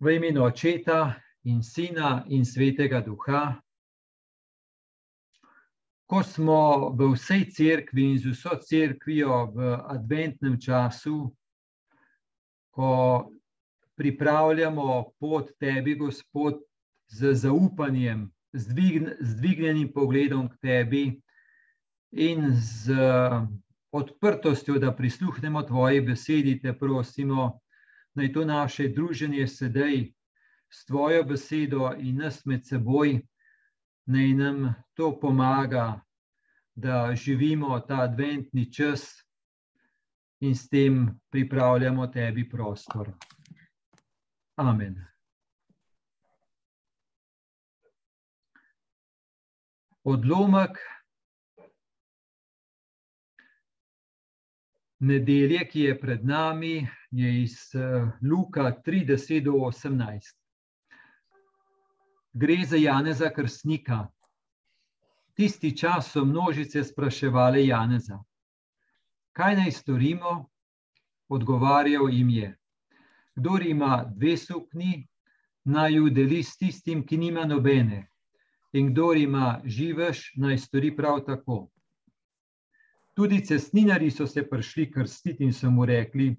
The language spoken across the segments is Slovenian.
V imenu Očeta in Sina in Svetega Duha. Ko smo v vsej cerkvi in z vso cerkvijo v adventnem času, ko pripravljamo pot tebi, Gospod, z zaupanjem, z dvignjenim pogledom k tebi in z odprtostjo, da prisluhnemo tvoji besedi, te prosimo, naj to naše druženje sedaj s tvojo besedo in nas med seboj, naj nam to pomaga, da živimo ta adventni čas in s tem pripravljamo tebi prostor. Amen. Odlomek nedelje, ki je pred nami, je iz Luka 30 do 18. Gre za Janeza Krstnika. Tisti čas so množice spraševali Janeza, kaj naj storimo? Odgovarjal jim je: Kdor ima dve sukni, naj ju deli s tistim, ki nima nobene, in kdor ima živež, naj stori prav tako. Tudi cestninari so se prišli krstiti in so mu rekli: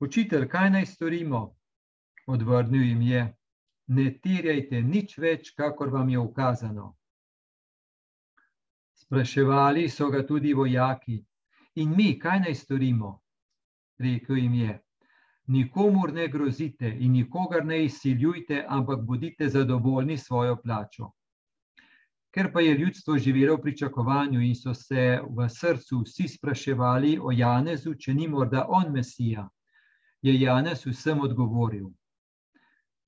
Učitelj, kaj naj storimo? Odvrnil jim je: Ne terjajte nič več, kakor vam je ukazano. Spraševali so ga tudi vojaki, in mi, kaj naj storimo? Rekel jim je: Nikomur ne grozite in nikogar ne izsiljujte, ampak bodite zadovoljni s svojo plačo. Ker pa je ljudstvo živelo v pričakovanju in so se v srcu vsi spraševali o Janezu, če ni morda on Mesija, je Janez vsem odgovoril: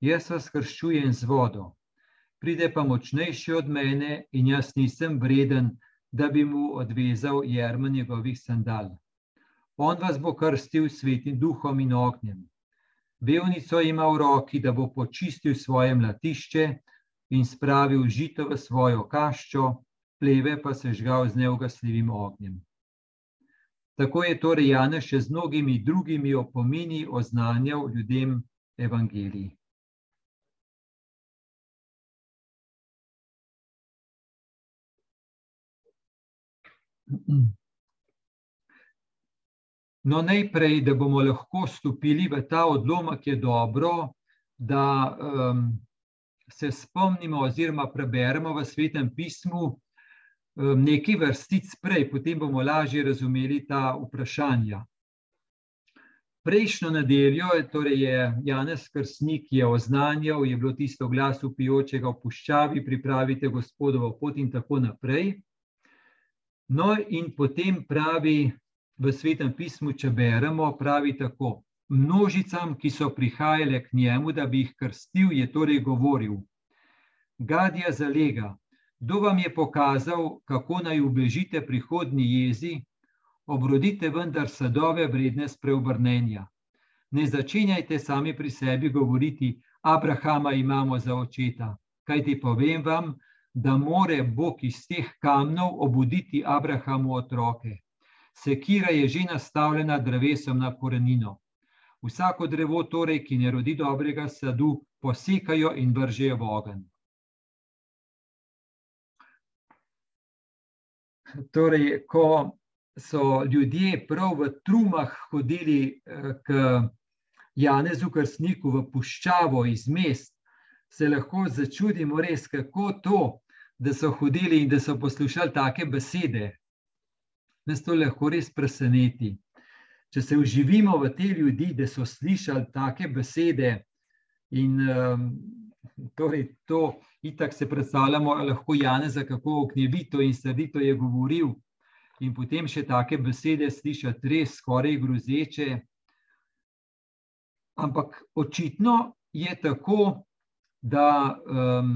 Jaz vas krščujem z vodo, pride pa močnejši od mene in jaz nisem vreden, da bi mu odvezal jermen njegovih sandal. On vas bo krstil svetim duhom in ognjem. Vevnico ima v roki, da bo počistil svoje mlatišče in spravil žito v svojo kaščo, pleve pa se žgal z neugasljivim ognjem. Tako je torej Janez še z mnogimi drugimi opomini oznanjal ljudem evangeliji. No, najprej, da bomo lahko stopili v ta odlomek, je dobro, da um, se spomnimo, oziroma preberemo v svetem pismu um, nekaj vrstic prej, potem bomo lažje razumeli ta vprašanja. Prejšnjo nedeljo torej je Janez Krstnik je oznanjal, je bilo tisto glas upijočega v puščavi, pripravite gospodovo pot in tako naprej. No, in potem pravi v svetem pismu, če beremo, pravi tako: Množicam, ki so prihajale k njemu, da bi jih krstil, je torej govoril: Gadja zalega, kdo vam je pokazal, kako naj ubežite prihodnji jezi, obrodite vendar sadove vredne spreobrnenja. Ne začenjajte sami pri sebi govoriti: Abrahama imamo za očeta. Kaj ti povem vam, da more Bog iz teh kamnov obuditi Abrahamu otroke. Sekira je že nastavljena drevesom na korenino. Vsako drevo, torej, ki ne rodi dobrega sadu, posekajo in vržejo v ogen. Torej, ko so ljudje prav v trumah hodili k Janezu Krstniku v puščavo iz mest, se lahko začudimo res, kako to, da so hodili in da so poslušali take besede. Nas to lahko res preseneti. Če se uživimo v te ljudi, da so slišali take besede, in um, torej to, itak se predstavljamo, lahko Janeza, kako ognjevito in srdito je govoril, in potem še take besede slišati, res skoraj grozeče. Ampak očitno je tako, da um,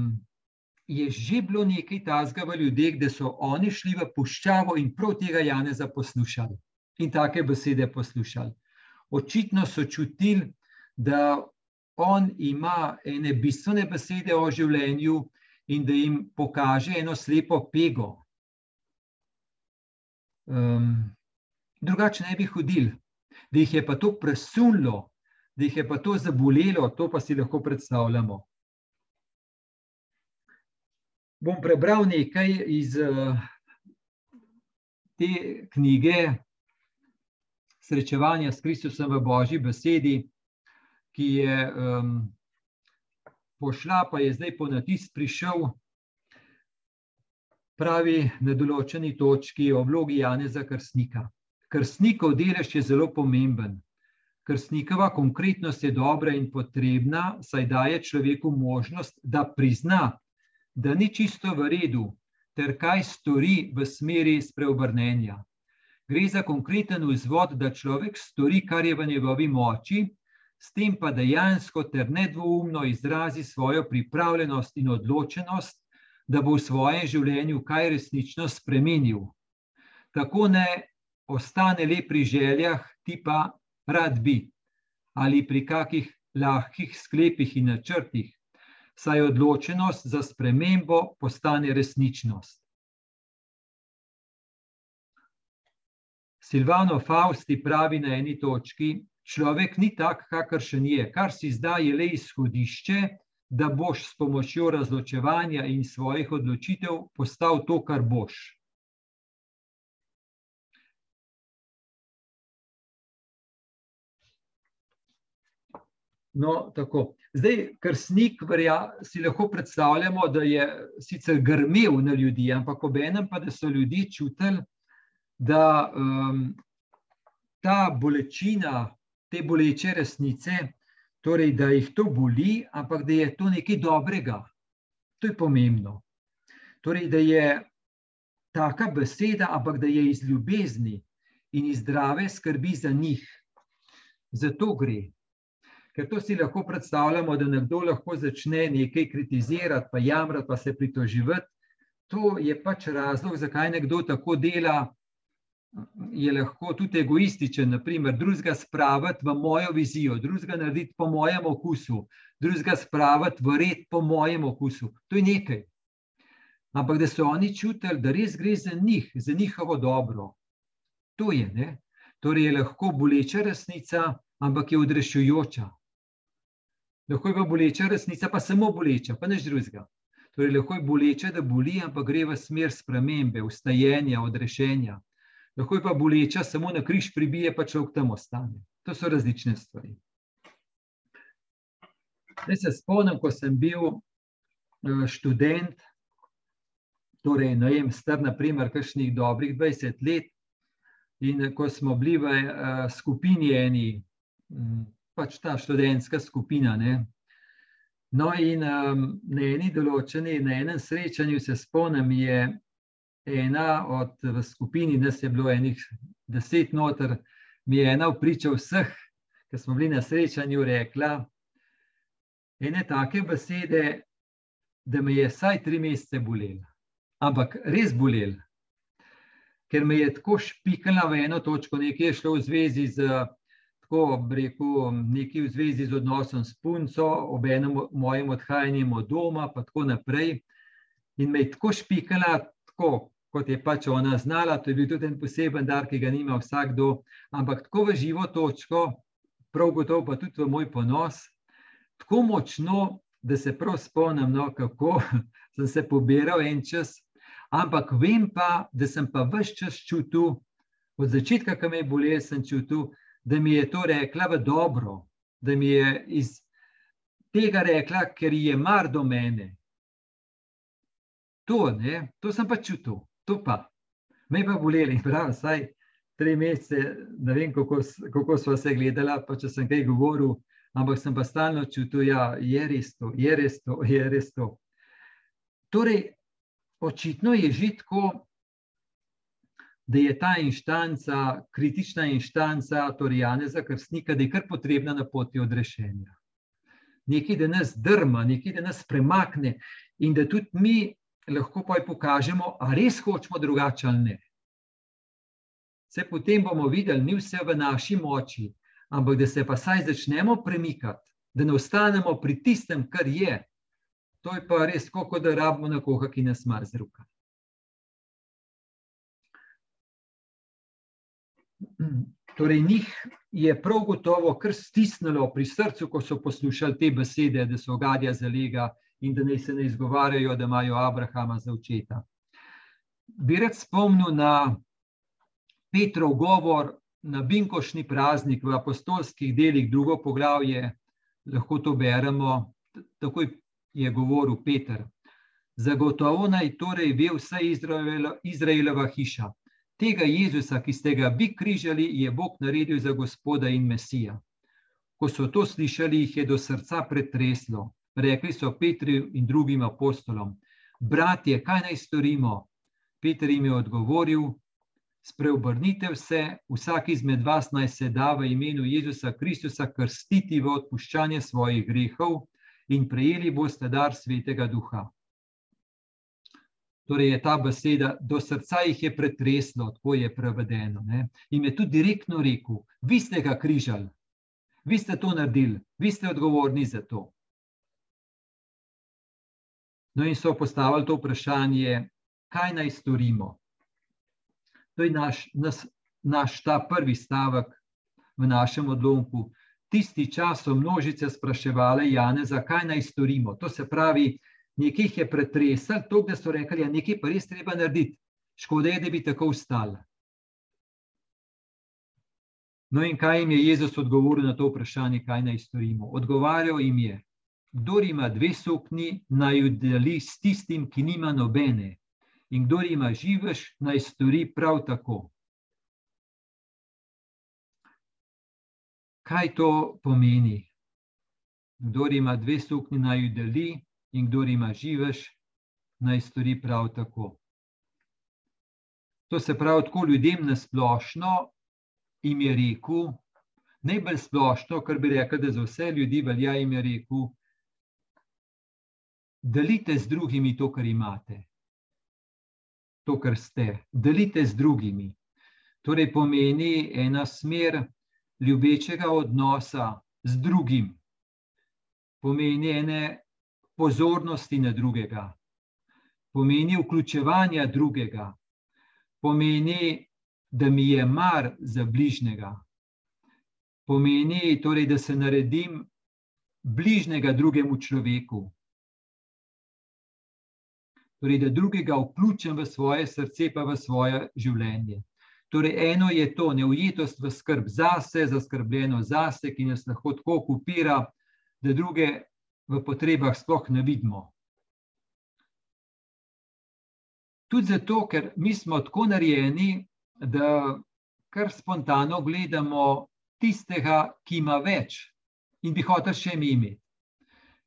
je že bilo nekaj tazga v ljudeh, da so oni šli v puščavo in prav tega Janeza poslušali in take besede poslušali. Očitno so čutili, da on ima ene bistvene besede o življenju in da jim pokaže eno slepo pego. Um, drugače ne bi hodili, da jih je pa to presunilo, da jih je pa to zabolelo, to pa si lahko predstavljamo. Bom prebral nekaj iz te knjige Srečevanja s Kristusom v Božji besedi, ki je um, pošla, pa je zdaj po natis prišel, pravi na določeni točki o vlogi Janeza Krstnika. Krstnikov delež je zelo pomemben. Krstnikova konkretnost je dobra in potrebna, saj daje človeku možnost, da prizna, da ni čisto v redu, ter kaj stori v smeri spreobrnenja. Gre za konkreten vzvod, da človek stori, kar je v njegovi moči, s tem pa dejansko ter nedvoumno izrazi svojo pripravljenost in odločenost, da bo v svojem življenju kaj resnično spremenil. Tako ne ostane le pri željah, tipa rad bi, ali pri kakih lahkih sklepih in načrtih, saj odločenost za spremembo postane resničnost. Silvano Fausti pravi na eni točki, človek ni tak, kakršen je, kar si zdaj je le izhodišče, da boš s pomočjo razločevanja in svojih odločitev postal to, kar boš. No, tako. Zdaj, ker snik verja, si lahko predstavljamo, da je sicer grmel na ljudi, ampak ob enem pa, da so ljudje čutili, da um, ta bolečina te boleče resnice, torej, da jih to boli, ampak da je to nekaj dobrega. To je pomembno. Torej, da je taka beseda, ampak da je iz ljubezni in iz zdrave skrbi za njih. Zato gre. Ker to si lahko predstavljamo, da nekdo lahko začne nekaj kritizirati, pa jamrati, pa se pritoživati. To je pač razlog, zakaj nekdo tako dela, je lahko tudi egoističen, naprimer, drugega spraviti v mojo vizijo, drugega narediti po mojem okusu, drugega spraviti v red po mojem okusu. To je nekaj. Ampak da so oni čutili, da res gre za njih, za njihovo dobro. To je, ne? Torej je lahko boleča resnica, ampak je odrešujoča. Lahko je pa boleča resnica, pa samo boleča, pa neč drugega. Torej, lahko je boleča, da boli, ampak gre v smer spremembe, ustajenja, odrešenja lahko je pa boleča, samo na križ pribije, pa človek tam ostane. To so različne stvari. Zdaj se spomnim, ko sem bil eh, študent, torej ne vem, star naprimer kakšnih dobrih 20 let in ko smo bili v eh, skupini eni, mm, pač ta študentska skupina, ne, No, in um, na eni določeni, na enem srečanju se spomnim, je ena od v skupini, nas je bilo enih deset noter, mi je ena vpriča vseh, ki smo bili na srečanju, rekla ene take besede, da me je vsaj tri mesece bolel. Ampak res bolel, ker me je tako špikala v eno točko, nekaj je šlo v zvezi z tako, rekel, nekaj v zvezi z odnosom s punco, ob enem mojem odhajanjem od doma, pa tako naprej. In me je tako špikala, tako, kot je pač ona znala, to je bil tudi en poseben dar, ki ga nima vsakdo, ampak tako v živo točko, prav gotovo pa tudi v moj ponos, tako močno, da se prav spomnim, no, kako sem se pobiral en čas, ampak vem pa, da sem pa vse čas čutil, od začetka, ki me je bolel, sem čutil, da mi je to rekla v dobro, da mi je iz tega rekla, ker je mar do mene. To, ne, to sem pa čutil to pa. Me pa boleli, pravi, vsaj tri mesece, ne vem, kako, kako smo se gledali, pa če sem kaj govoril, ampak sem pa stalno čutil, da ja, je res to, je res to, je res to. Torej, očitno je že tako, da je ta inštanca, kritična inštanca, torej Janeza Krstnika, da je kar potrebna na poti odrešenja. Nekaj, da nas drma, nekaj, da nas premakne in da tudi mi lahko pa pokažemo, ali res hočemo drugače ali ne. Se potem bomo videli, ni vse v naši moči, ampak da se pa saj začnemo premikati, da ne ostanemo pri tistem, kar je. To je pa res, kot da rabimo nekoga, ki nas mar z roka. Torej, njih je prav gotovo kar stisnilo pri srcu, ko so poslušali te besede, da so gadja zalega in da naj se ne izgovarjajo, da imajo Abrahama za očeta. Bi rad spomnil na Petrov govor na Binkošni praznik v apostolskih delih, drugo poglavje, lahko to beremo, takoj je govoril Peter. Zagotovo naj torej ve vsa Izraela, Izraelova hiša. Tega Jezusa, ki ste ga vi križali, je Bog naredil za gospoda in mesija. Ko so to slišali, jih je do srca pretreslo. Rekli so Petru in drugim apostolom: Bratje, kaj naj storimo? Peter jim je odgovoril: Spreobrnite se, vsak izmed vas naj se da v imenu Jezusa Kristusa krstiti v odpuščanje svojih grehov in prejeli boste dar svetega duha. Torej je ta beseda, do srca jih je pretreslo, tako je prevedeno. Ne? In je tudi direktno rekel: Vi ste ga križali, vi ste to naredili, vi ste odgovorni za to. No, in so postavili to vprašanje, kaj naj storimo. To je naš, nas, naš ta prvi stavek v našem odlomku. Tisti čas so množice spraševali Jane, zakaj naj storimo. To se pravi, nekaj jih je pretresel, to, da so rekli, da ja, nekaj pa res treba narediti. Škoda je, da bi tako ustali. No, in kaj jim je Jezus odgovoril na to vprašanje, kaj naj storimo? Odgovarjal jim je, kdo ima dve sukni, naj jo deli s tistim, ki nima nobene in kdo ima živež, naj stori prav tako. Kaj to pomeni? Kdo ima dve sukni, naj jih deli, in kdo ima živež, naj stori prav tako. To se pravi, tako ljudem na splošno jim je rekel, najbolj splošno, kar bi rekel, da za vse ljudi velja, jim je rekel, delite z drugimi to, kar imate. To, kar ste, delite z drugimi. Torej, pomeni ena smer ljubečega odnosa z drugim, pomeni ene pozornosti na drugega, pomeni vključevanja drugega, pomeni, da mi je mar za bližnjega, pomeni, torej, da se naredim bližnjega drugemu človeku torej, da drugega vključim v svoje srce, pa v svoje življenje. Torej, eno je to neujetost v skrb zase, zaskrbljeno zase, ki nas lahko tako okupira, da druge v potrebah sploh ne vidimo. Tudi zato, ker mi smo tako narejeni, da kar spontano gledamo tistega, ki ima več in bi hotel še imeti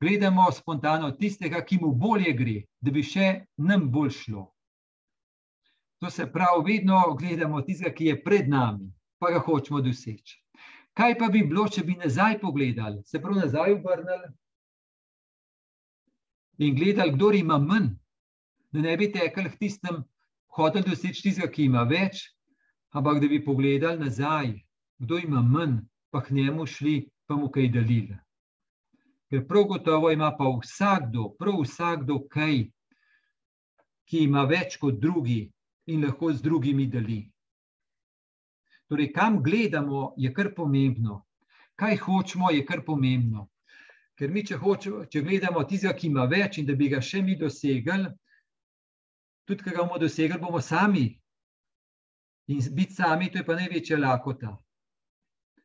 gledamo spontano tistega, ki mu bolje gre, da bi še nam bolj šlo. To se pravi, vedno gledamo tistega, ki je pred nami, pa ga hočemo doseči. Kaj pa bi bilo, če bi nazaj pogledali, se pravi, nazaj obrnili in gledali, kdo ima manj, da ne bi tekli k tistem, hotel doseči tistega, ki ima več, ampak da bi pogledali nazaj, kdo ima manj, pa k njemu šli, pa mu kaj delili. Ker prav gotovo ima pa vsakdo, prav vsakdo, kaj, ki ima več kot drugi in lahko z drugimi deli. Torej, kam gledamo, je kar pomembno. Kaj hočemo, je kar pomembno. Ker mi, če, hočemo, če gledamo tistega, ki ima več in da bi ga še mi dosegli, tudi, ki ga bomo dosegli, bomo sami. In biti sami, to je pa največja lakota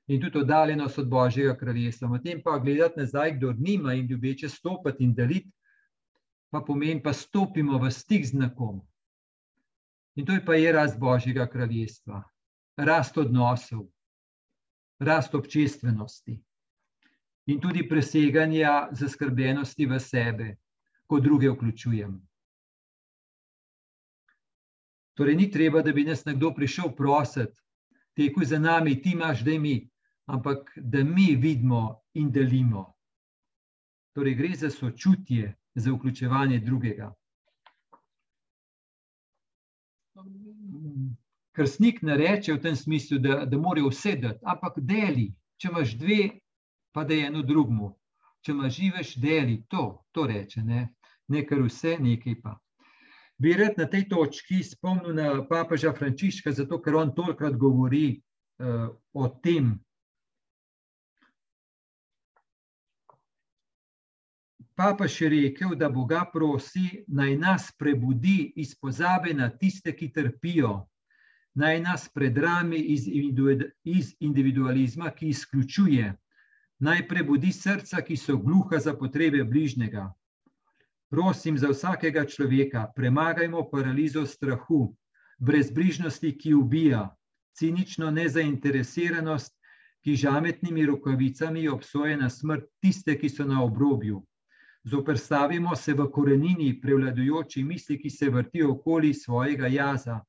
in tudi oddaljenost od Božjega kraljestva. Potem pa gledati nazaj, kdo nima in ljubeče stopiti in deliti, pa pomeni, pa stopimo v stik z nekom. In to je pa je rast Božjega kraljestva, rast odnosov, rast občestvenosti in tudi preseganja zaskrbljenosti v sebe, ko druge vključujem. Torej, ni treba, da bi nas nekdo prišel prositi, teku za nami, ti imaš, da mi, ampak da mi vidimo in delimo. Torej, gre za sočutje, za vključevanje drugega. Krstnik ne reče v tem smislu, da, da morajo vse dati, ampak deli. Če imaš dve, pa da je eno drugmu. Če imaš živeš, deli to, to reče. Ne, ne kar vse, nekaj pa. Bi rad na tej točki spomnil na papeža Frančiška, zato ker on tolkrat govori uh, o tem, Papa še rekel, da Boga prosi, naj nas prebudi iz pozabe na tiste, ki trpijo, naj nas predrami iz individualizma, ki izključuje, naj prebudi srca, ki so gluha za potrebe bližnjega. Prosim za vsakega človeka, premagajmo paralizo strahu, brezbrižnosti, ki ubija, cinično nezainteresiranost, ki žametnimi rokavicami obsoje na smrt tiste, ki so na obrobju. Zoprstavimo se v korenini prevladujoči misli, ki se vrtijo okoli svojega jaza,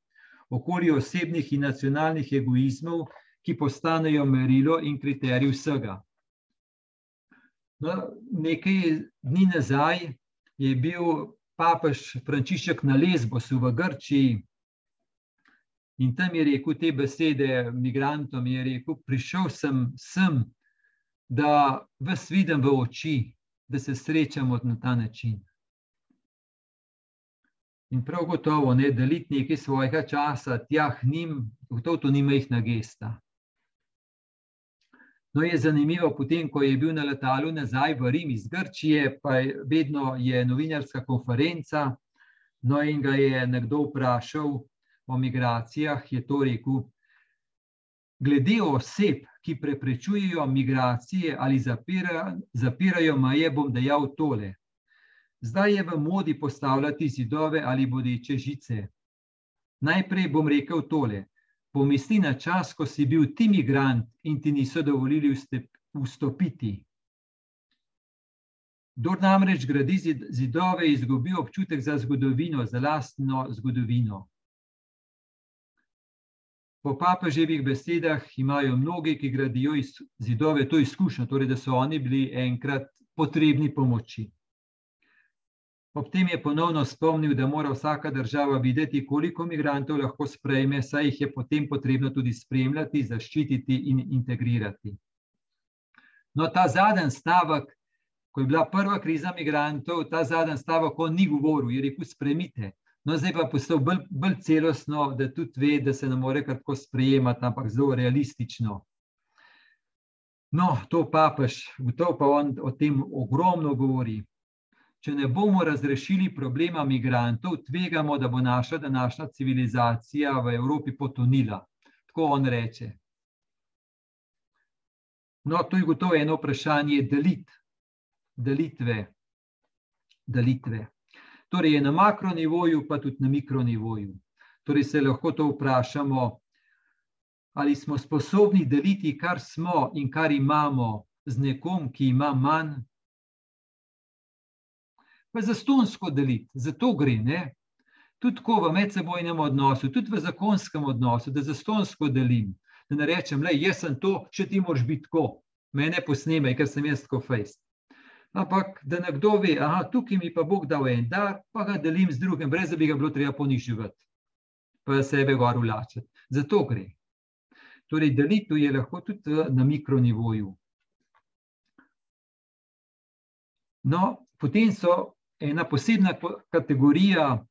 okoli osebnih in nacionalnih egoizmov, ki postanejo merilo in kriterij vsega. No, nekaj dni nazaj je bil papež Frančišek na Lesbosu v Grčiji in tam je rekel te besede migrantom, je rekel, prišel sem sem, da vas vidim v oči, da se srečamo na ta način. In prav gotovo, ne, deliti nekaj svojega časa tja k njim, gotovo to ni majhna gesta. No, je zanimivo, potem, ko je bil na letalu nazaj v Rim iz Grčije, pa je vedno je novinarska konferenca, no in ga je nekdo vprašal o migracijah, je to rekel, glede oseb, ki preprečujejo migracije ali zapirajo, zapirajo meje, bom dejal tole. Zdaj je v modi postavljati zidove ali bodeče žice. Najprej bom rekel tole. Pomisli na čas, ko si bil ti migrant in ti niso dovolili vstopiti. Kdor namreč gradi zidove, izgubi občutek za zgodovino, za lastno zgodovino. Po papeževih besedah imajo mnogi, ki gradijo zidove, to izkušnjo, torej, da so oni bili enkrat potrebni pomoči. Ob tem je ponovno spomnil, da mora vsaka država videti, koliko migrantov lahko sprejme, saj jih je potem potrebno tudi spremljati, zaščititi in integrirati. No, ta zadnji stavek, ko je bila prva kriza migrantov, ta zadnji stavek, on ni govoril, je rekel: Spremite. No, zdaj pa je postal bolj, bolj celostno, da tudi ve, da se ne more kratko sprejemati, ampak zelo realistično. No, to papež, to pa on o tem ogromno govori. Če ne bomo razrešili problema migrantov, tvegamo, da bo naša današnja civilizacija v Evropi potonila. Tako on reče. No, to je gotovo eno vprašanje delit, delitve. delitve. Torej, je na makronivoju, pa tudi na mikronivoju. Torej, se lahko to vprašamo, ali smo sposobni deliti, kar smo in kar imamo z nekom, ki ima manj. Pa za stonsko deliti, za to gre. Ne? Tudi v medsebojnem odnosu, tudi v zakonskem odnosu, da za stonsko delim. Da ne rečem, le jaz sem to, če ti moraš biti tako, mene posnemaj, ker sem jaz tako fejst ampak da nekdo ve, da tukaj mi pa Bog dal en dar, pa ga delim z drugim, brez da bi ga bilo treba poniževati, pa sebe gor ulačati. Zato gre. Torej, delitev je lahko tudi na mikronivoju. No, potem so ena posebna kategorija,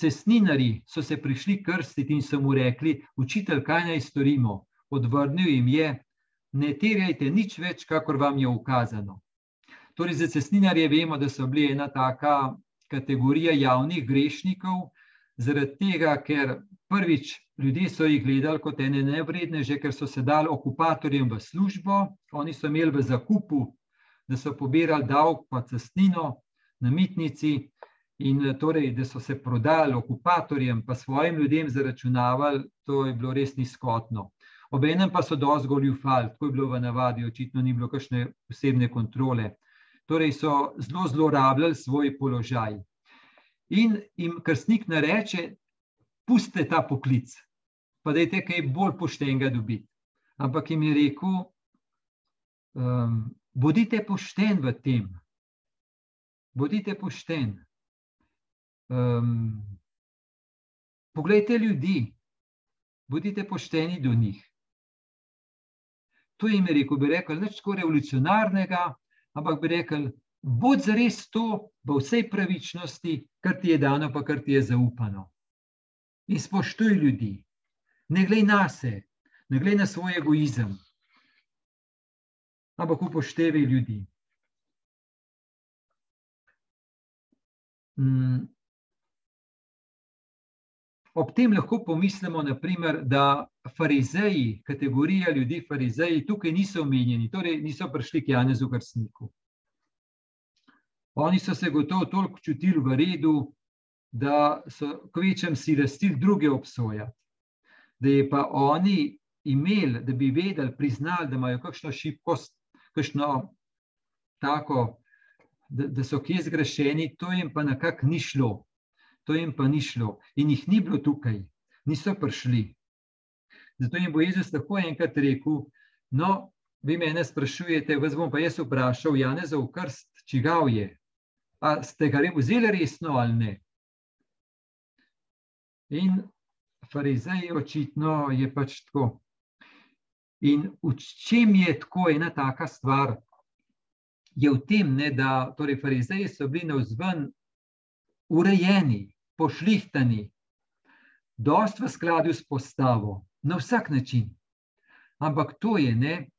cestninari so se prišli krstiti in so mu rekli, učitelj, kaj naj storimo. Odvrnil jim je, ne terjajte nič več, kakor vam je ukazano. Torej, za cestninarje vemo, da so bili ena taka kategorija javnih grešnikov, zaradi tega, ker prvič ljudje so jih gledali kot ene nevredne, že ker so se dali okupatorjem v službo, oni so imeli v zakupu, da so pobirali davek pa cestnino na mitnici in torej, da so se prodali okupatorjem pa svojim ljudem zaračunavali, to je bilo res nizkotno. Obenem pa so dosti goljufali, tako je bilo v navadi, očitno ni bilo kakšne posebne kontrole torej so zelo zlorabljali svoj položaj. In jim krstnik reče, pustite ta poklic, pa da je te kaj bolj poštenega dobiti. Ampak jim je rekel, um, bodite pošten v tem, bodite pošten. Um, poglejte ljudi, bodite pošteni do njih. To jim je rekel, bi rekel, nič tako revolucionarnega, ampak bi rekel, bod za res to v vsej pravičnosti, kar ti je dano, pa kar ti je zaupano. In spoštuj ljudi, ne glej na se, ne glej na svoj egoizem, ampak upoštevaj ljudi. Ob tem lahko pomislimo, naprimer, da farizeji, kategorija ljudi, farizeji, tukaj niso omenjeni, torej niso prišli k Janezu Krstniku. Oni so se gotovo toliko čutili v redu, da so kvečem si rastili druge obsojati. Da je pa oni imeli, da bi vedeli, priznali, da imajo kakšno šibkost, kakšno tako, da, da so kje zgrešeni, to jim pa nekako ni šlo. To jim pa ni šlo in jih ni bilo tukaj, niso prišli. Zato jim bo Jezus tako enkrat rekel: No, vi me ne sprašujete, vas bom pa jaz vprašal, Janezov krst, čigav je. A ste ga vzeli resno ali ne? In farizeji, očitno je pač tako. In v čem je tako ena taka stvar? Je v tem, ne, da torej farizeji so bili na vzven urejeni, pošlihtani, dost v skladu s postavo, na vsak način. Ampak to je, ne,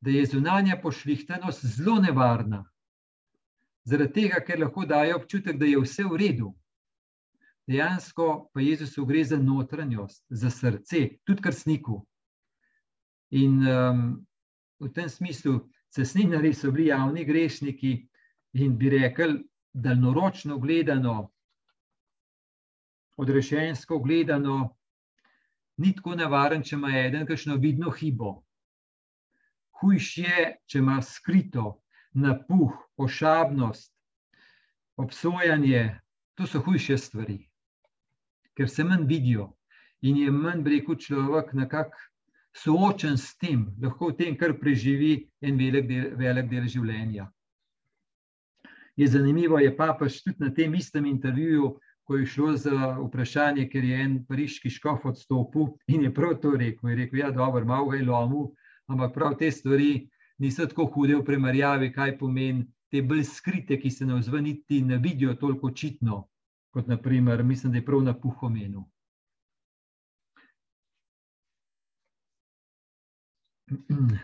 da je zunanja pošlihtanost zelo nevarna. Zaradi tega, ker lahko daje občutek, da je vse v redu. Dejansko pa Jezusu gre za notranjost, za srce, tudi krstniku. In um, v tem smislu, cesninari so bili javni grešniki in bi rekli, daljnoročno gledano, odrešensko gledano, ni tako nevaren, če ima eden kakšno vidno hibo. Hujš je, če ima skrito napuh, ošabnost, obsojanje, to so hujše stvari, ker se manj vidijo in je manj, rekel človek, nekako soočen s tem, lahko v tem, kar preživi en velik del, velik del življenja. Je zanimivo, je papež tudi na tem istem intervjuju ko je šlo za vprašanje, ker je en pariški škof odstopil in je prav to rekel. Je rekel, da ja, je dobro, malo ga je lomil, ampak prav te stvari niso tako hude v primerjavi, kaj pomeni te bolj skrite, ki se na vzveniti ne vidijo toliko očitno, kot naprimer, mislim, da je prav na puhomenu.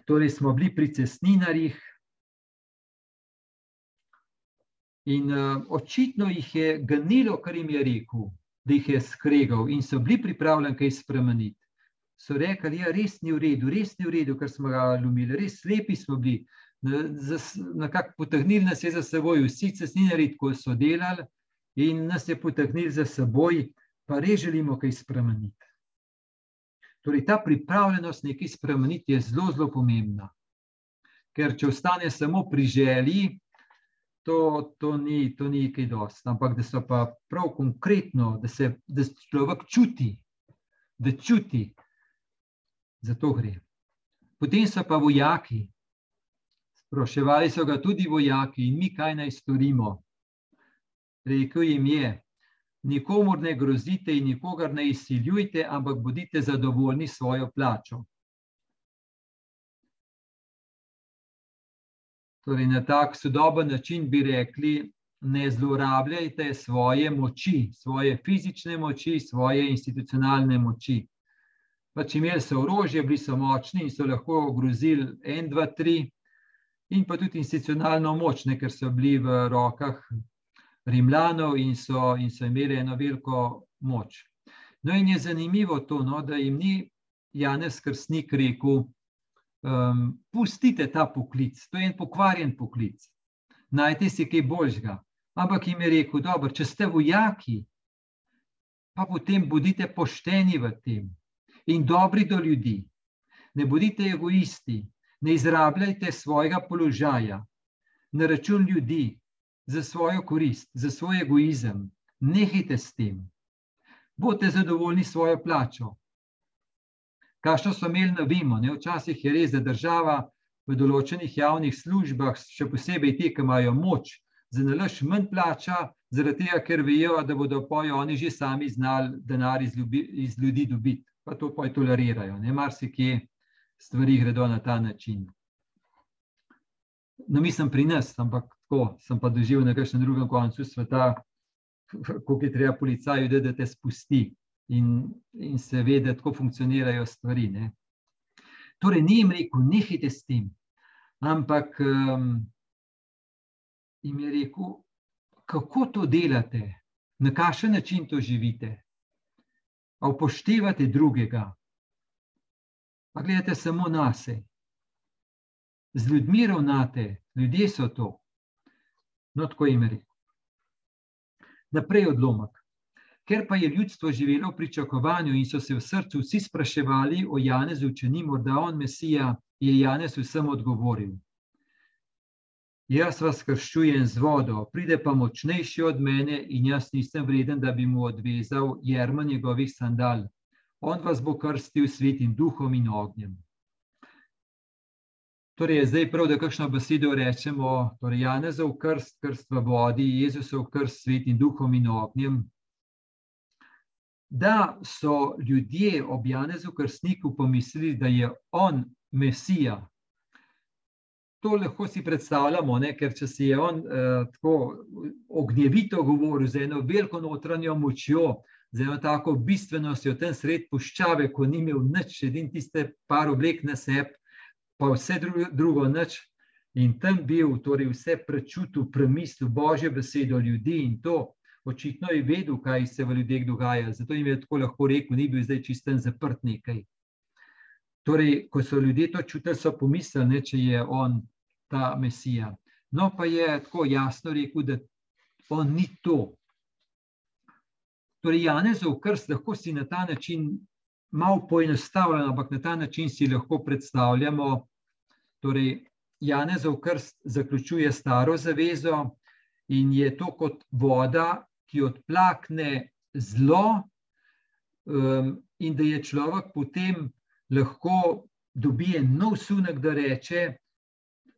Torej, smo bili pri cestninarjih, In uh, očitno jih je ganilo, kar jim je rekel, da jih je skregal in so bili pripravljeni kaj spremeniti. So rekli, da ja, res ni v redu, res ni v redu, ker smo ga lumili, res slepi smo bili. Nekako potegnili nas je za seboj, vsi cestninari, ko so delali, in nas je potegnili za seboj, pa res želimo kaj spremeniti. Torej, ta pripravljenost nekaj spremeniti je zelo, zelo pomembna. Ker če ostane samo pri želji, to, to, ni, to ni kaj dosti, ampak da so pa prav konkretno, da se da človek čuti, da čuti, za to gre. Potem so pa vojaki, spraševali so ga tudi vojaki, in mi kaj naj storimo. Rekel jim je: Nikomor ne grozite in nikogar ne izsiljujte, ampak bodite zadovoljni s svojo plačo. Torej, na tak sodoben način bi rekli, ne zlorabljajte svoje moči, svoje fizične moči, svoje institucionalne moči. Pač imeli so orožje, bili so močni in so lahko grozili en, dva, tri, in pa tudi institucionalno moč, ne, ker so bili v rokah Rimljanov in so, in so imeli eno veliko moč. No, in je zanimivo to, no, da jim ni Janez Krstnik rekel, um, pustite ta poklic, to je en pokvarjen poklic, najte si kaj boljšega. Ampak jim je rekel, dobro, če ste vojaki, pa potem bodite pošteni v tem in dobri do ljudi. Ne bodite egoisti, ne izrabljajte svojega položaja na račun ljudi, za svojo korist, za svoj egoizem. Nehajte s tem. Bodite zadovoljni s svojo plačo, Kakšno so imeli, ne vemo. Ne? Včasih je res, da država v določenih javnih službah, še posebej ti, ki imajo moč, za nalaž manj plača, zaradi tega, ker vejo, da bodo pojo oni že sami znali denar iz, ljubi, iz ljudi dobiti, pa to poj tolerirajo. Ne mar se kje stvari gredo na ta način. No, mislim pri nas, ampak tako sem pa doživel na kakšnem drugem koncu sveta, koliko je treba policaju, da te spusti in, in se ve, da tako funkcionirajo stvari. Ne. Torej, ni jim rekel, nehajte s tem, ampak um, jim je rekel, kako to delate, Na kakšen način to živite? A upoštevate drugega? A gledate samo na sebe? Z ljudmi ravnate, ljudje so to. No, tako jim reče. Naprej odlomek. Ker pa je ljudstvo živelo v pričakovanju in so se v srcu vsi spraševali o Janezu, če ni morda on Mesija, je Janez vsem odgovoril. Jaz vas krščujem z vodo, pride pa močnejši od mene in jaz nisem vreden, da bi mu odvezal jermo njegovih sandal. On vas bo krstil svetim duhom in ognjem. Torej, je zdaj prav, da kakšno besedo rečemo, torej Janezov krst, krst v vodi, Jezusov krst, svetim duhom in ognjem. Da so ljudje ob Janezu krstniku pomislili, da je on Mesija. To lahko si predstavljamo, ne? ker če si je on eh, tako ognjevito govoril, z eno veliko notranjo močjo, z eno tako bistvenostjo, ten sred puščave, ko ni imel nič, edin tiste par oblek na sebi, pa vse drugo, drugo nič. In tam bil, torej vse prečutil, premislil Božjo besedo ljudi in to očitno je vedel, kaj se v ljudeh dogaja. Zato jim je tako lahko rekel, ni bil zdaj čisten zaprt nekaj. Torej, ko so ljudje to čutili, so pomislili, če je on ta Mesija. No, pa je tako jasno rekel, da on ni to. Torej, Janezov krst lahko si na ta način malo poenostavljeno, ampak na ta način si lahko predstavljamo. Torej, Janezov krst zaključuje staro zavezo in je to kot voda, ki odplakne zlo, um, in da je človek potem lahko dobije nov sunek, da reče: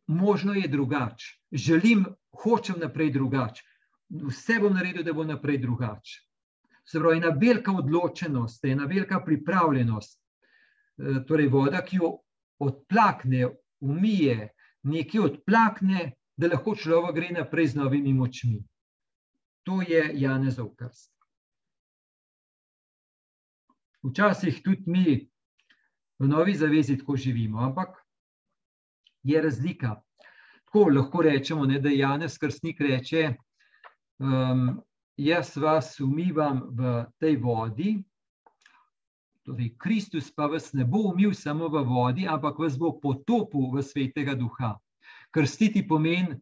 Možno je drugače, želim, hočem naprej drugače. Vse bom naredil, da bo naprej drugače. Se pravi, ena velika odločenost, ena velika pripravljenost. E, torej, voda, ki jo odplakne, umije, nekaj odplakne, da lahko človek gre naprej z novimi močmi. To je Janezov krst. Včasih tudi mi v novi zavezi tako živimo, ampak je razlika. Tako lahko rečemo, ne, da Janez krstnik reče, um, jaz vas umivam v tej vodi. Torej, Kristus pa vas ne bo umil samo v vodi, ampak vas bo potopil v svetega duha. Krstiti pomeni,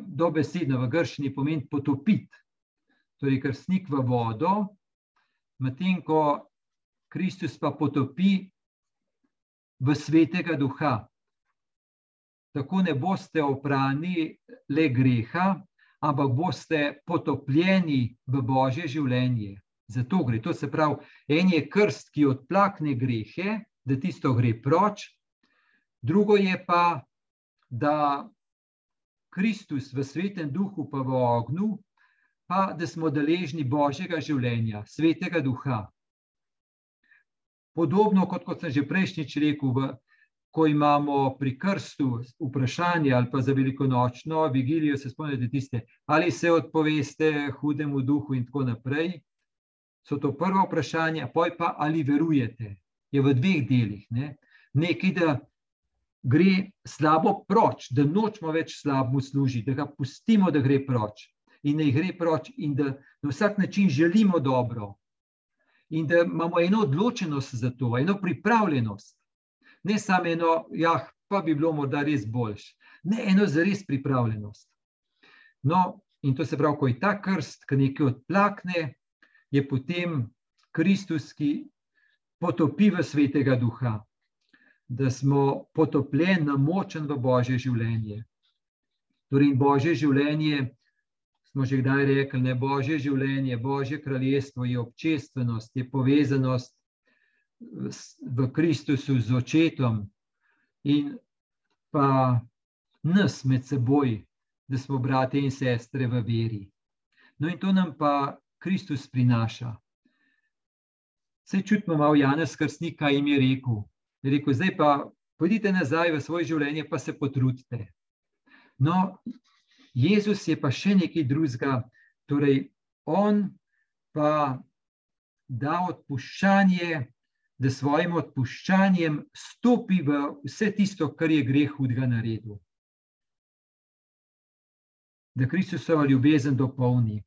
dobesedno v grščini pomeni potopiti. Torej, krstnik v vodo, medtem ko Kristus pa potopi v svetega duha. Tako ne boste oprani le greha, ampak boste potopljeni v božje življenje. Zato gre. To se pravi, en je krst, ki odplakne grehe, da tisto gre proč, drugo je pa, da Kristus v svetem duhu, pa v ognju, pa da smo deležni božjega življenja, svetega duha. Podobno kot, kot sem že prejšnjič rekel, v ko imamo pri krstu vprašanje ali pa za velikonočno vigilijo, se spomnite tiste, ali se odpoveste hudemu duhu in tako naprej, so to prvo vprašanje, pa ali verujete, je v dveh delih. Ne? Nekaj, da gre slabo proč, da nočemo več slabo služiti, da ga pustimo, da gre proč. In da gre proč in da na vsak način želimo dobro. In da imamo eno odločenost za to, eno pripravljenost. Ne samo eno, ja, pa bi bilo morda res boljš, ne eno za res pripravljenost. No, in to se pravi, ko je ta krst, ki nekaj odplakne, je potem Kristus, ki potopi v svetega duha, da smo potopljeni na močen v Božje življenje. Torej, Božje življenje, smo že kdaj rekli, ne Božje življenje, Božje kraljestvo je občestvenost, je povezanost v Kristusu z očetom in pa nas med seboj, da smo brate in sestre v veri. No, in to nam pa Kristus prinaša. Vse čutimo, malo Janez Krstnik, kaj jim je rekel. Je rekel, zdaj pa pojdite nazaj v svoje življenje, pa se potrudite. No, Jezus je pa še nekaj drugega, torej on pa da odpuščanje da svojim odpuščanjem stopi v vse tisto, kar je greh hudega naredil. Da Kristusova ljubezen dopolni.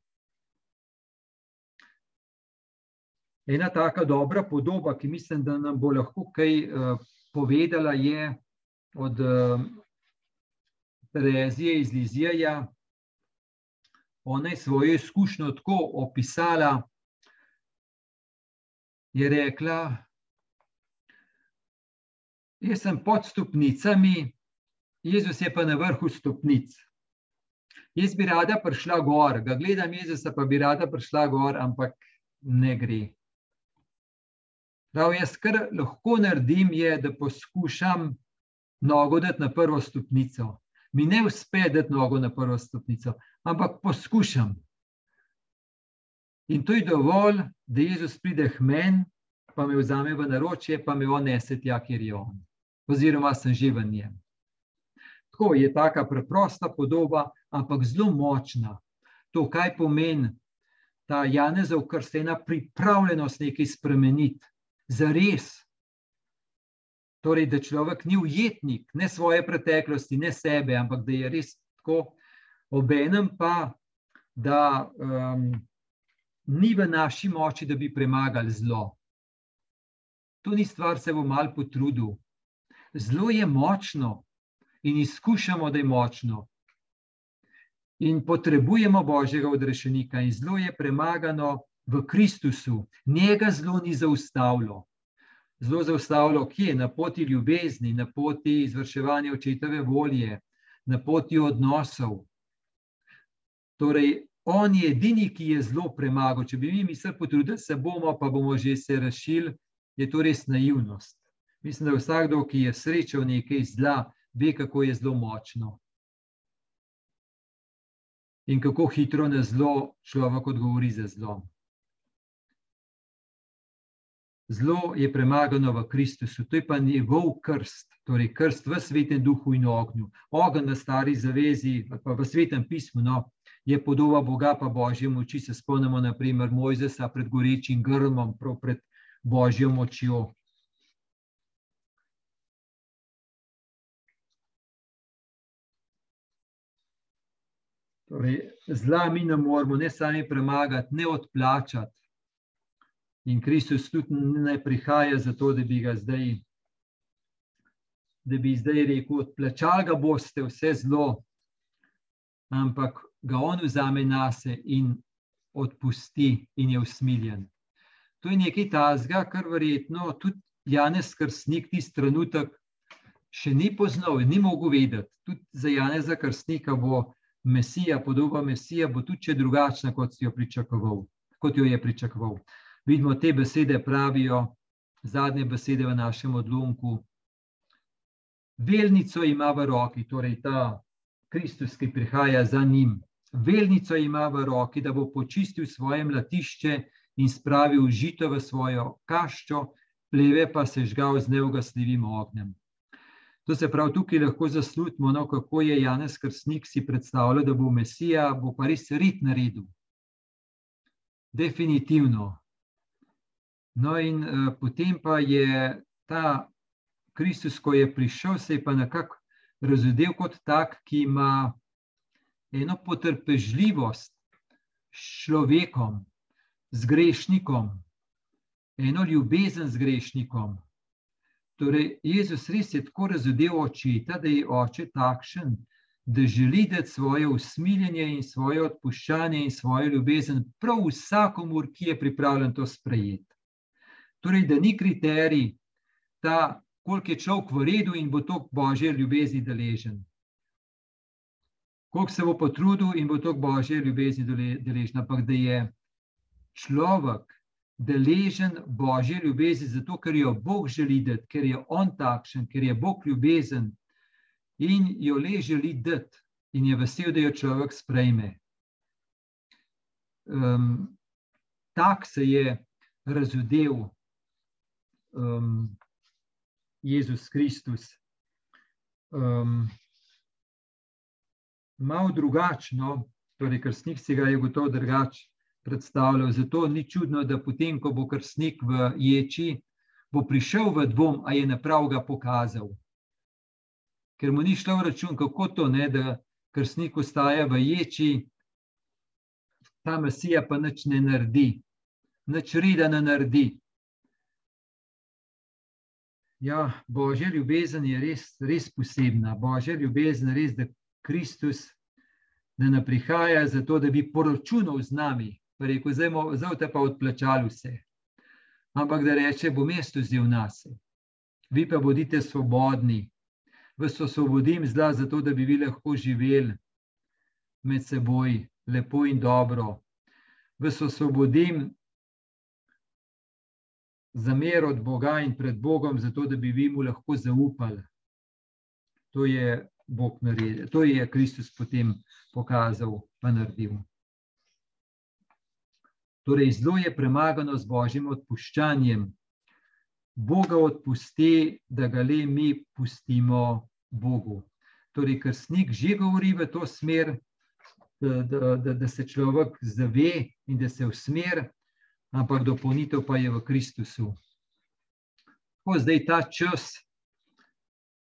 Ena taka dobra podoba, ki mislim, da nam bo lahko kaj uh, povedala, je od uh, Terezije iz Lizija. Ona je svojo izkušnjo tako opisala, je rekla, jaz sem pod stopnicami, Jezus je pa na vrhu stopnic. Jaz bi rada prišla gor, ga gledam Jezusa, pa bi rada prišla gor, ampak ne gre. Prav jaz, kar lahko naredim, je, da poskušam nogo dati na prvo stopnico. Mi ne uspe dati nogo na prvo stopnico, ampak poskušam. In to je dovolj, da Jezus pride k meni, pa me vzame v naročje, pa me on nese tja, kjer je on. Oziroma, sem že v njem. Tako je ta preprosta podoba, ampak zelo močna. To, kaj pomeni ta Janezov krstena pripravljenost nekaj spremeniti, za res. Torej, da človek ni ujetnik ne svoje preteklosti, ne sebe, ampak da je res tako, obenem pa, da um, ni v naši moči, da bi premagali zlo. To ni stvar, se bo mal potrudil. Zlo je močno in izkušamo, da je močno. In potrebujemo Božjega odrešenika, in zlo je premagano v Kristusu. Njega zlo ni zaustavilo. Zelo zaustavilo, ki je na poti ljubezni, na poti izvrševanja očetove volje, na poti odnosov. Torej, on je edini, ki je zelo premagal. Če bi mi mislili, potrudili se bomo, pa bomo že se rešili, je to res naivnost. Mislim, da vsakdo, ki je srečal nekaj zla, ve, kako je zelo močno. In kako hitro na zlo človek odgovori za zlo. Zlo je premagano v Kristusu, to je pa njegov krst, torej krst v svetem duhu in ognju. Ogen na stari zavezi, pa v svetem pismu, no, je podoba Boga, pa Božje moči. Se spomnimo, naprimer, Mojzesa pred gorečim grmom, pred Božjo močjo. Torej, zla mi ne moramo, ne sami premagati, ne odplačati. In Kristus tudi ne prihaja zato, da bi ga zdaj, da bi zdaj rekel: odplačali ga boste vse zlo, ampak ga on vzame na se in odpusti, in je usmiljen. To je nekaj tazga, kar verjetno tudi Janez Krstnik tisti trenutek še ni poznal in ni mogel vedeti. Tudi za Janeza Krstnika bo Mesija, podoba Mesija, bo tudi drugačna, kot, jo kot jo je pričakoval. Vidimo, te besede pravijo, zadnje besede v našem odlomku. Velnico ima v roki, torej ta Kristus, ki prihaja za njim. Velnico ima v roki, da bo počistil svoje mlatišče in spravil žito v svojo kaščo, pleve pa se žgal z neugasljivim ognjem. To se pravi, tukaj lahko zaslutimo, no, kako je Janez Krstnik si predstavljal, da bo Mesija, bo pa res rit naredil. Definitivno. No, in uh, potem pa je ta Kristus, ko je prišel, se je pa nekako razvidel kot tak, ki ima eno potrpežljivost s človekom, z grešnikom, eno ljubezen z grešnikom. Torej, Jezus res je tako razumel očeta, da je oče takšen, da želi dati svoje usmiljenje in svoje odpuščanje in svojo ljubezen prav vsakomur, ki je pripravljen to sprejeti. Torej, da ni kriterij ta, koliko je človek v redu in bo to božje ljubezni deležen. Koliko se bo potrudil in bo to božje ljubezni deležen, ampak da je človek deležen božje ljubezni, zato ker jo Bog želi dati, ker je on takšen, ker je Bog ljubezen in jo le želi dati, in je vesel, da jo človek sprejme. Um, tak se je razudel um, Jezus Kristus. Um, malo drugačno, torej, ker snik si ga je gotovo drugačen predstavljal. Zato ni čudno, da potem, ko bo krstnik v ječi, bo prišel v dvom, a je naprav ga pokazal. Ker mu ni šlo v račun, kako to ne, da krstnik ostaja v ječi, ta mesija pa nič ne naredi. nič reda ne naredi. Ja, Božja ljubezen je res, res posebna. Božja ljubezen je res, da Kristus da ne prihaja zato, da bi poročunal z nami, pa rekel, zdaj te pa odplačali vse. Ampak da reče, bo mesto zil nas. Vi pa bodite svobodni, vas osvobodim zla, zato da bi vi lahko živeli med seboj, lepo in dobro. Vas osvobodim za mer od Boga in pred Bogom, zato da bi vi mu lahko zaupali. To je Bog naredil, to je Kristus potem pokazal, pa naredil. Torej, zlo je premagano z božjim odpuščanjem. Boga odpusti, da ga le mi pustimo Bogu. Torej, ker snik že govori v to smer, da, da, da, da se človek zave in da se usmer, ampak dopolnitev pa je v Kristusu. Ko zdaj ta čas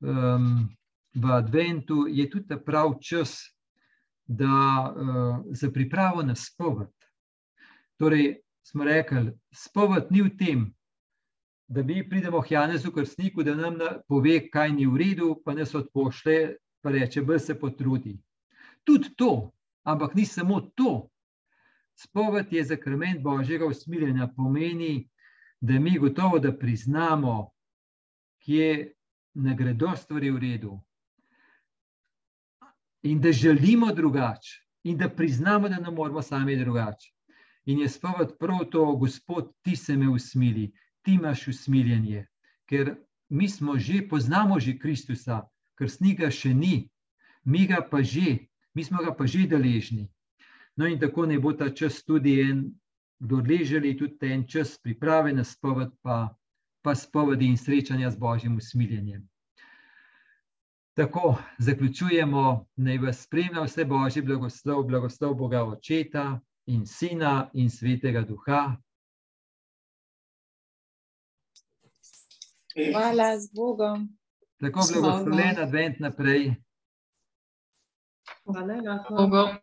um, v Adventu je tudi ta prav čas, da uh, za pripravo na spoved. Torej, smo rekli, spoved ni v tem, da mi pridemo k Janezu Krstniku, da nam pove, kaj ni v redu, pa nas odpošle, pa reče, da se potrudi. Tudi to, ampak ni samo to. Spoved je zakrment Božjega usmiljenja, pomeni, da mi gotovo da priznamo, kje ne gredo stvari v redu. In da želimo drugače, in da priznamo, da ne moramo sami drugače. In je spoved prav to, Gospod, ti se me usmili, ti imaš usmiljenje, ker mi smo že, poznamo že Kristusa, ker snika še ni, mi ga pa že, mi smo ga pa že deležni. No, in tako ne bo ta čas tudi en, kdo ležali, tudi en čas priprave na spoved, pa, pa spovedi in srečanja z Božjim usmiljenjem. Tako zaključujemo, naj vas spremlja vse Božji blagoslov, blagoslov Boga Očeta in Sina in Svetega Duha. Hvala z Bogom. Tako blagoslovljen advent naprej. Hvala, Bogom.